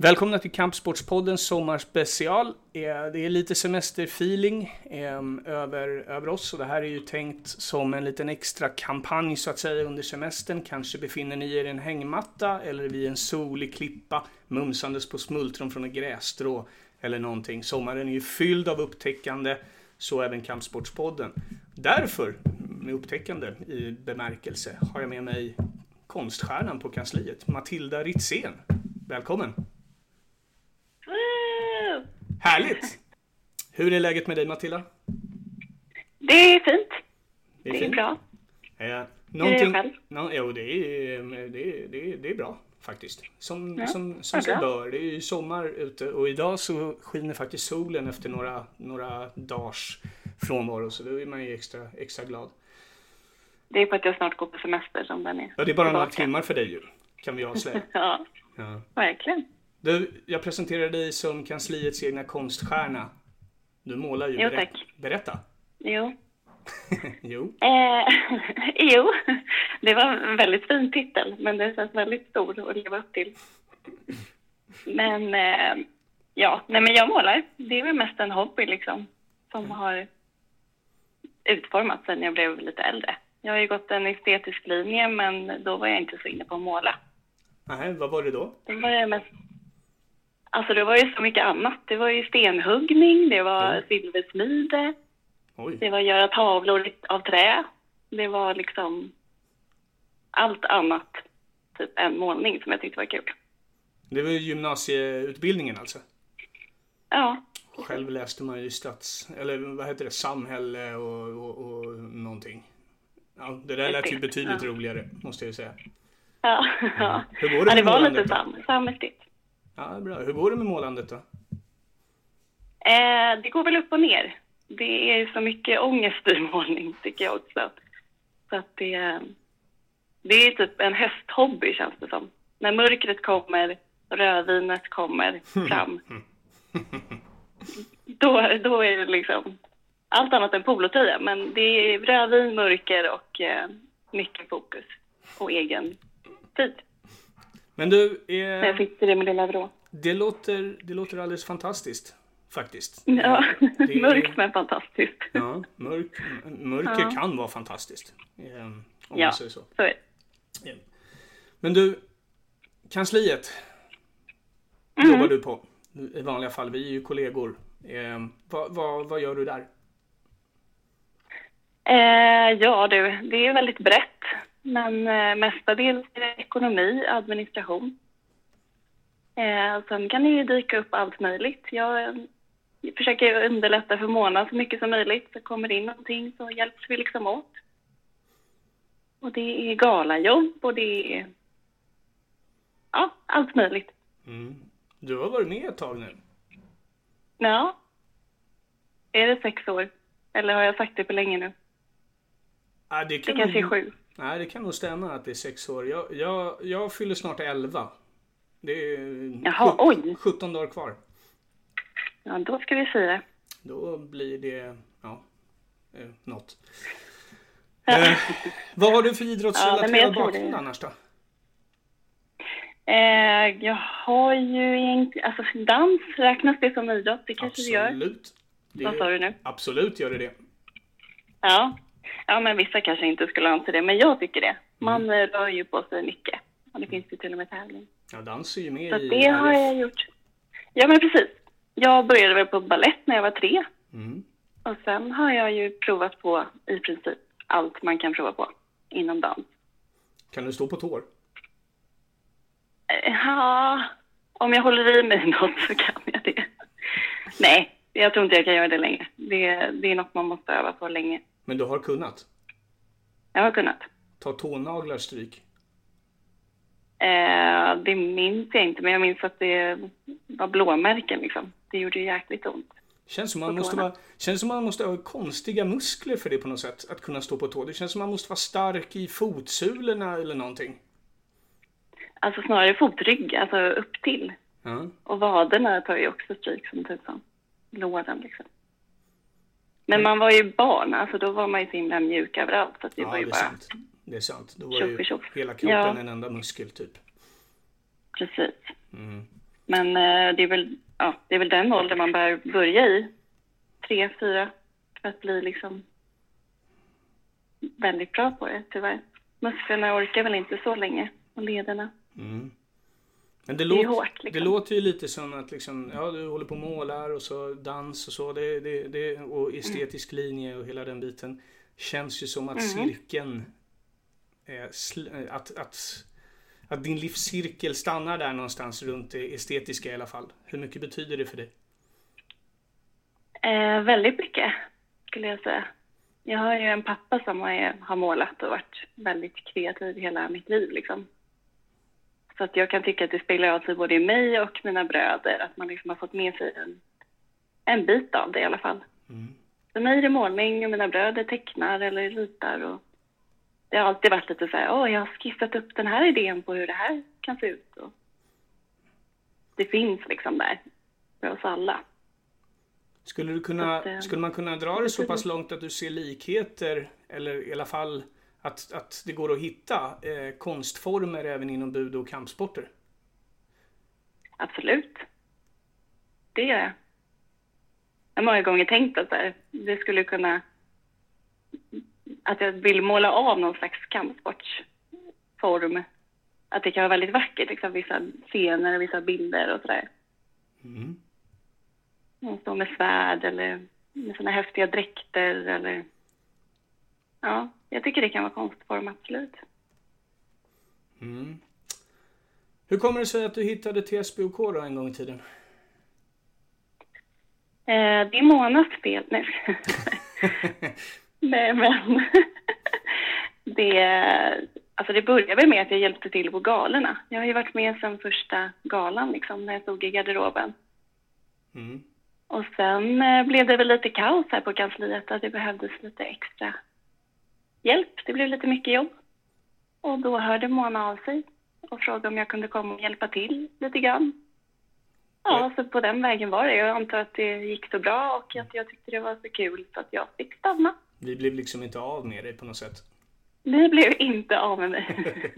Välkomna till Kampsportspoddens sommarspecial. Eh, det är lite semesterfeeling ehm, över, över oss och det här är ju tänkt som en liten extra kampanj så att säga under semestern. Kanske befinner ni er i en hängmatta eller vid en solig klippa mumsandes på smultron från ett grässtrå eller någonting. Sommaren är ju fylld av upptäckande, så även Kampsportspodden. Därför, med upptäckande i bemärkelse, har jag med mig konststjärnan på kansliet, Matilda Ritzén. Välkommen! Härligt! Hur är läget med dig Matilda? Det är fint. Det Det är fint. bra. Eh, Hur är det? No, jo, det är, det, är, det, är, det är bra faktiskt. Som, Ja, som, som sig bör. Det är ju sommar ute och idag så skiner faktiskt solen efter några, några dagars frånvaro. Så då är man ju extra, extra glad. Det är för att jag snart går på semester som den är. Ja, det är bara några tillbaka. timmar för dig ju. Kan vi avslöja. Ja, Ja. verkligen. Du, jag presenterar dig som kansliets egna konststjärna. Du målar ju. Jo, tack. Berätta. Jo. jo. Eh, jo, det var en väldigt fin titel, men den känns väldigt stor att leva upp till. Men eh, ja, nej men jag målar. Det är väl mest en hobby liksom, som har utformats sen jag blev lite äldre. Jag har ju gått en estetisk linje, men då var jag inte så inne på att måla. Nej, vad var det då? Det var ju mest... Alltså det var ju så mycket annat. Det var ju stenhuggning, det var Mm. silversmide, Oj. det var göra tavlor av trä. Det var liksom allt annat, typ än målning, som jag tyckte var kul. Det var ju gymnasieutbildningen alltså. Ja, Själv läste man ju stats... Eller vad heter det? Samhälle och, och, och någonting. Ja, det där lät ju betydligt Ja. roligare, måste jag ju säga. ja, ja. Hur går det ja det var lite sam, samhällstigt. Ja, bra. Hur går det med målandet då? Eh, det går väl upp och ner. Det är så mycket ångest i målning, tycker jag också. Så att det, det är typ en hösthobby, känns det som. När mörkret kommer, rödvinet kommer fram, då, då är det liksom allt annat än polotröja. Men det är rödvin, mörker och eh, mycket fokus på egen tid. Men du, När jag eh, sitter i min lilla vrå. det, låter, det låter alldeles fantastiskt. Faktiskt. Ja, Det är- mörkt men fantastiskt. Ja, mörk, mörker Ja. kan vara fantastiskt. Eh, Om Ja, man säger så. så är det. Men du, kansliet Mm. jobbar du på i vanliga fall. Vi är ju kollegor. Eh, vad, vad, vad gör du där? Eh, ja du, det är väldigt brett. Men eh, mestadels är det ekonomi, administration. Eh, sen kan det ju dyka upp allt möjligt. Jag eh, försöker underlätta för Mona så mycket som möjligt. Så kommer det in någonting så hjälps vi liksom åt. Och det är galajobb och det är ja, allt möjligt. Mm. Du har varit med ett tag nu. Ja. Är det sex år? Eller har jag sagt det för länge nu? Ah, det, Det kan kanske är sju. Nej, det kan nog stämma att det är sex år. Jag, jag, jag fyller snart elva. Det är Jaha, sjut- oj. 17 dagar kvar. Ja, då ska vi fira. Då blir det, ja, eh, något. Ja. Eh, vad har du för Ja, idrottsrelaterad tror bakgrund annars då? Eh, jag har ju inte... Alltså dans, räknas det som idrott? Det kanske det gör. Absolut. Vad sa du nu? Absolut gör det det. Ja. Ja, men vissa kanske inte skulle anse det, men jag tycker det. Man Mm. rör ju på sig mycket. Och det finns ju till och med tävling. Ja, dans är ju med Så i det har RF. jag gjort. Ja, men precis. Jag började väl på ballett när jag var tre. Mm. Och sen har jag ju provat på i princip allt man kan prova på inom dans. Kan du stå på tår? Eh, Ja, om jag håller i mig något så kan jag det. Nej, jag tror inte jag kan göra det längre. Det, det är något man måste öva på länge. Men du har kunnat? Jag har kunnat. Ta tånaglar stryk? Eh, det minns jag inte, men jag minns att det var blåmärken liksom. Det gjorde ju jäkligt ont. Känns som man måste vara, känns som man måste ha konstiga muskler för det på något sätt. Att kunna stå på tå. Det känns som man måste vara stark i fotsulorna eller någonting. Alltså snarare fotrygg, alltså upp till. Ja. Och vaderna tar ju också stryk som tusan. Låren liksom. Men man var ju barn, alltså då var man ju så himla mjuk överallt. Så det Ja, var det ju är bara... sant. Det är sant. Då var ju Tjoff i tjoff. hela kroppen Ja. en enda muskel typ. Precis. Mm. Men eh, det, är väl, ja, det är väl den ålder man bör börja i. Tre, fyra, för att bli liksom väldigt bra på det, tyvärr. Musklerna orkar väl inte så länge, och lederna. Mm. Men det, är låter, hårt, liksom. det låter ju lite som att liksom, ja, du håller på och målar och så dans och så. Det, det, det, och estetisk linje och hela den biten. Känns ju som att Mm. cirkeln... är sl- att, att, att din livscirkel stannar där någonstans runt det estetiska i alla fall. Hur mycket betyder det för dig? Eh, väldigt mycket, skulle jag säga. Jag har ju en pappa som har målat och varit väldigt kreativ hela mitt liv. Liksom. Så att jag kan tycka att det spelar av sig både i mig och mina bröder, att man liksom har fått med sig en, en bit av det i alla fall. Mm. För mig är det målning och mina bröder tecknar eller ritar. Och det har alltid varit lite så här, åh, jag har skissat upp den här idén på hur det här kan se ut. Och det finns liksom där för oss alla. Skulle, du kunna, Att, eh, skulle man kunna dra det så pass långt att du ser likheter eller i alla fall att, att det går att hitta eh, konstformer även inom bud och kampsporter? Absolut. Det gör jag. Jag har många gånger tänkt att det skulle kunna... Att jag vill måla av någon slags kampsportsform. Att det kan vara väldigt vackert, liksom, vissa scener och vissa bilder och sådär. Mm. De står med svärd eller med såna häftiga dräkter eller... Ja, jag tycker det kan vara konstform, absolut. Mm. Hur kommer det sig att du hittade TSBOK då en gång i tiden? Eh, det är Monas fel. Nej, Nej men det, alltså det började med att jag hjälpte till på galorna. Jag har ju varit med sedan första galan, liksom, när jag stod i garderoben. Mm. Och sen eh, blev det väl lite kaos här på kansliet, att det behövdes lite extra hjälp. Det blev lite mycket jobb. Och då hörde Mona av sig och frågade om jag kunde komma och hjälpa till lite grann. Ja, så på den vägen var det. Jag antar att det gick så bra och att jag tyckte det var så kul så att jag fick stanna. Vi blev liksom inte av med dig på något sätt. Ni blev inte av med mig.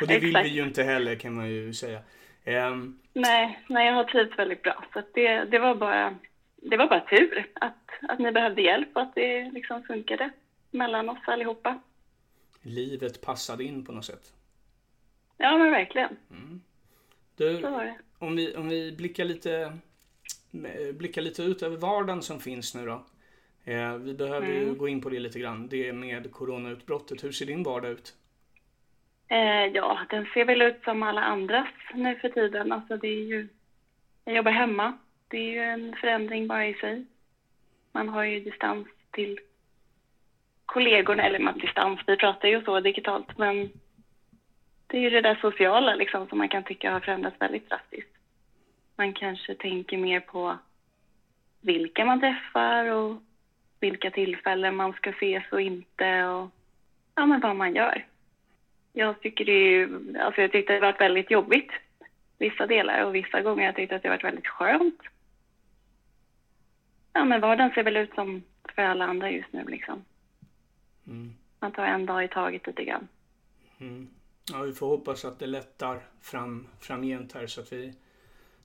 Och det vill vi ju inte heller kan man ju säga. Ehm, nej, nej, jag har trivts väldigt bra. Så det, det, var bara, det var bara tur att, att ni behövde hjälp och att det liksom funkade mellan oss allihopa. livet passade in på något sätt. Ja, men verkligen. Du, var det. om vi, om vi blickar lite eh, blickar lite ut över vardagen som finns nu då. Eh, vi behöver ju Mm. gå in på det lite grann. Det med coronautbrottet. Hur ser din vardag ut? Eh, ja, den ser väl ut som alla andras nu för tiden. Alltså det är ju, jag jobbar hemma. Det är ju en förändring bara i sig. Man har ju distans till kollegorna, eller med distans, vi pratar ju så digitalt, men det är ju det där sociala liksom som man kan tycka har förändrats väldigt drastiskt. Man kanske tänker mer på vilka man träffar och vilka tillfällen man ska ses och inte och ja, men vad man gör. Jag tycker det är ju, alltså jag tyckte det varit väldigt jobbigt vissa delar och vissa gånger jag tyckte att det varit väldigt skönt. Ja, men vardagen ser väl ut som för alla andra just nu liksom. Mm. Man tar en dag i taget lite grann. Mm. Ja, vi får hoppas att det lättar fram, framgent här så att vi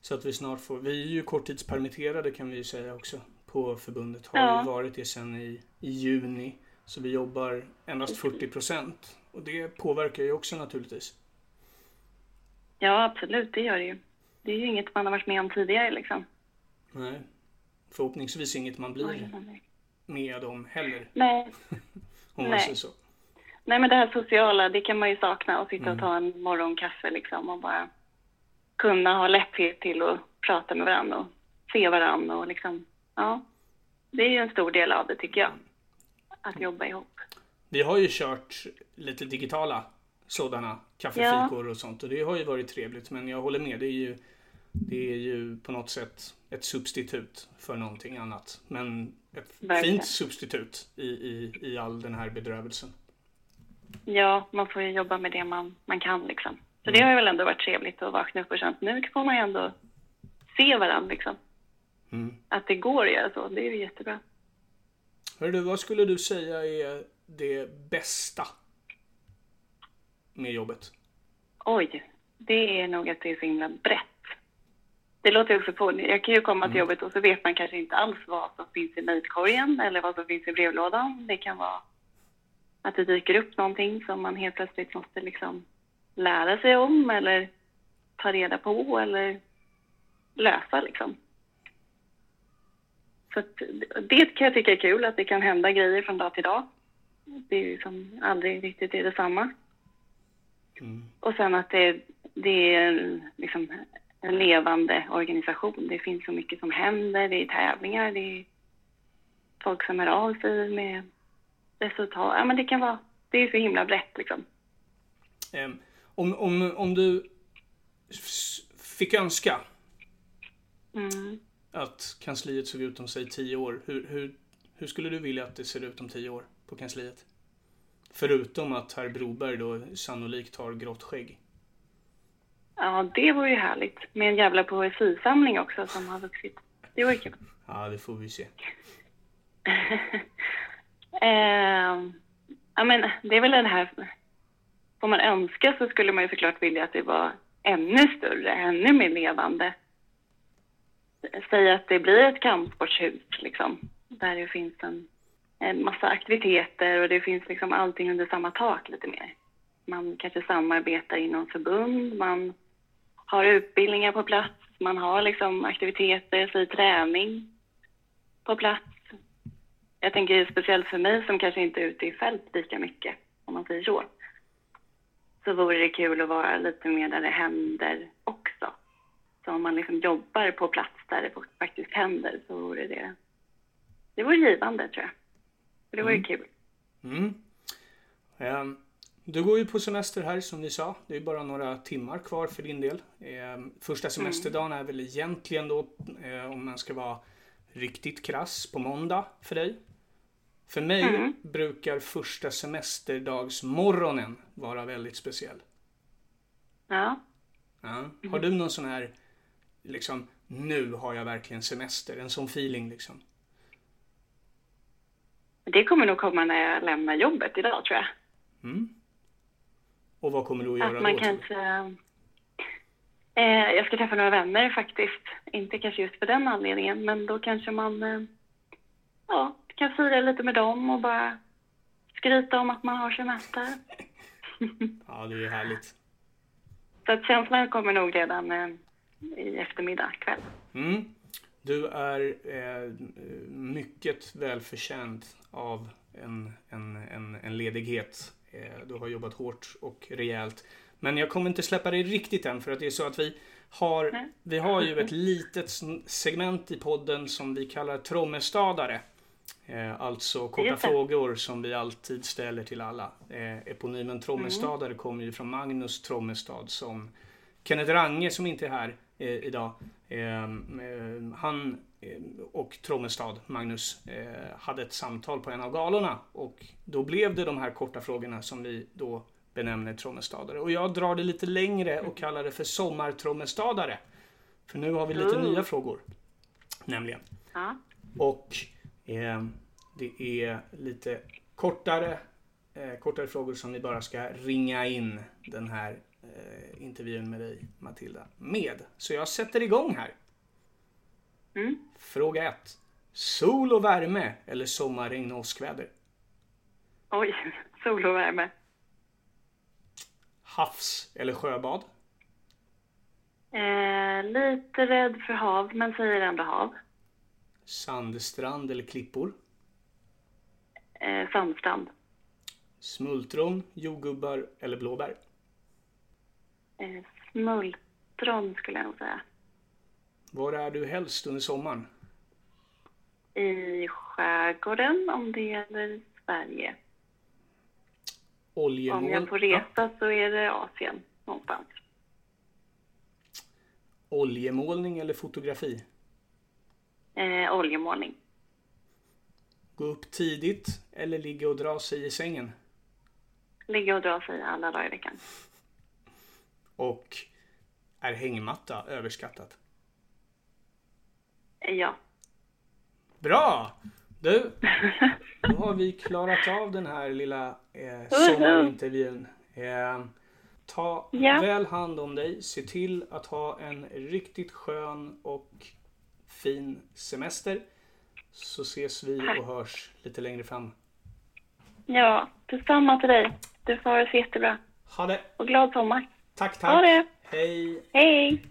så att vi snart får. Vi är ju korttidspermitterade kan vi ju säga också på förbundet. Har Ja. ju varit det sedan i, i juni. Så vi jobbar endast 40 procent. Och det påverkar ju också naturligtvis. Ja, absolut, det gör det ju. Det är ju inget man har varit med om tidigare liksom. Nej. Förhoppningsvis inget man blir med om heller. Nej, Om man Nej. säger så. Nej, men det här sociala, det kan man ju sakna. Att sitta Mm. och ta en morgonkaffe liksom och bara kunna ha lätthet till att prata med varandra och se varandra och liksom, ja. Det är ju en stor del av det tycker jag. Att jobba ihop. Vi har ju kört lite digitala sådana kaffefikor och sånt och det har ju varit trevligt men jag håller med. Det är ju, det är ju på något sätt ett substitut för någonting annat. Men ett Verkligen. fint substitut i, i, i all den här bedrövelsen. Ja, man får ju jobba med det man, man kan liksom. Så det har väl ändå varit trevligt att vakna upp och känna att nu får man ju ändå se varandra liksom. Mm. Att det går att göra så, det är ju jättebra. Hör du, vad skulle du säga är det bästa med jobbet? Oj, det är nog att det är så himla brett. Det låter också på. Jag kan ju komma till jobbet och så vet man kanske inte alls vad som finns i mejlkorgen eller vad som finns i brevlådan. Det kan vara att det dyker upp någonting som man helt plötsligt måste liksom lära sig om eller ta reda på eller lösa liksom. Så det kan jag tycka är kul, att det kan hända grejer från dag till dag. Det är ju som aldrig riktigt är detsamma. Mm. Och sen att det, det är liksom en levande organisation. Det finns så mycket som händer, det är tävlingar, det är folk som hör av sig med resultat. Ja, men det kan vara, det är så himla brett liksom. Om, om, om du fick önska mm. att kansliet såg ut om, säg tio år. Hur, hur, hur skulle du vilja att det ser ut om tio år på kansliet? Förutom att herr Broberg då sannolikt har grått skägg. Ja, det vore ju härligt. Med en jävla poesisamling också som har vuxit. Det vore kul. Ja, det får vi se. eh, ja, men det är väl den här... Får man önska så skulle man ju såklart vilja att det var ännu större, ännu mer levande. Säg att det blir ett kampsportshus, liksom, där det finns en, en massa aktiviteter och det finns liksom allting under samma tak lite mer. Man kanske samarbetar inom förbund, man har utbildningar på plats, man har liksom aktiviteter, så träning på plats. Jag tänker speciellt för mig som kanske inte är ute i fält lika mycket, om man säger så. Så vore det kul att vara lite mer där det händer också. Så om man liksom jobbar på plats där det faktiskt händer så vore det, det vore givande tror jag. det vore mm. kul. Mm. Um. Du går ju på semester här som vi sa. Det är bara några timmar kvar för din del. Eh, första semesterdagen är väl egentligen då, eh, om man ska vara riktigt krass, på måndag för dig. För mig mm. brukar första semesterdagsmorgonen vara väldigt speciell. Ja. ja. Har du någon sån här, liksom, nu har jag verkligen semester, en sån feeling liksom? Det kommer nog komma när jag lämnar jobbet idag tror jag. Mm. Och vad kommer du att göra att man då? Kanske, eh, jag ska träffa några vänner faktiskt. Inte kanske just för den anledningen, men då kanske man eh, ja, kan fira lite med dem och bara skryta om att man har semester. ja, det är härligt. Så att känslan kommer nog redan eh, i eftermiddag, kväll. Mm. Du är eh, mycket välförtjänt av en, en, en, en ledighet du har jobbat hårt och rejält. Men jag kommer inte släppa dig riktigt än för att det är så att vi har, vi har ju ett litet segment i podden som vi kallar trommestadare. Eh, alltså korta frågor som vi alltid ställer till alla. Eh, eponymen trommestadare mm. kommer ju från Magnus Trommestad som Kenneth Range som inte är här idag. han Eh, och Trommestad, Magnus, eh, hade ett samtal på en av galorna. Och då blev det de här korta frågorna som vi då benämner trommestadare. Och jag drar det lite längre och kallar det för sommartrommestadare. För nu har vi lite mm. nya frågor. Nämligen. Ja. Och eh, det är lite kortare, eh, kortare frågor som vi bara ska ringa in den här eh, intervjun med dig Matilda med. Så jag sätter igång här. Mm. Fråga 1. Sol och värme eller sommarregn och åskväder? Oj, sol och värme. Havs eller sjöbad? Eh, lite rädd för hav, men säger ändå hav. Sandstrand eller klippor? Eh, sandstrand. Smultron, jordgubbar eller blåbär? Eh, smultron skulle jag nog säga. Var är du helst under sommaren? I skärgården om det gäller Sverige. Oljemål. Om jag får resa ja. så är det Asien någonstans. Oljemålning eller fotografi? Eh, oljemålning. Gå upp tidigt eller ligga och dra sig i sängen? Ligga och dra sig alla dagar i veckan. Och är hängmatta överskattat? Ja. Bra! Du, då har vi klarat av den här lilla eh, sommarintervjun. Eh, Ta Ja. väl hand om dig. Se till att ha en riktigt skön och fin semester. Så ses vi och hörs lite längre fram. Ja, detsamma till dig. Du får ha det så jättebra. Ha det! Och glad sommar. Tack, Ha tack! det! Hej! Hej!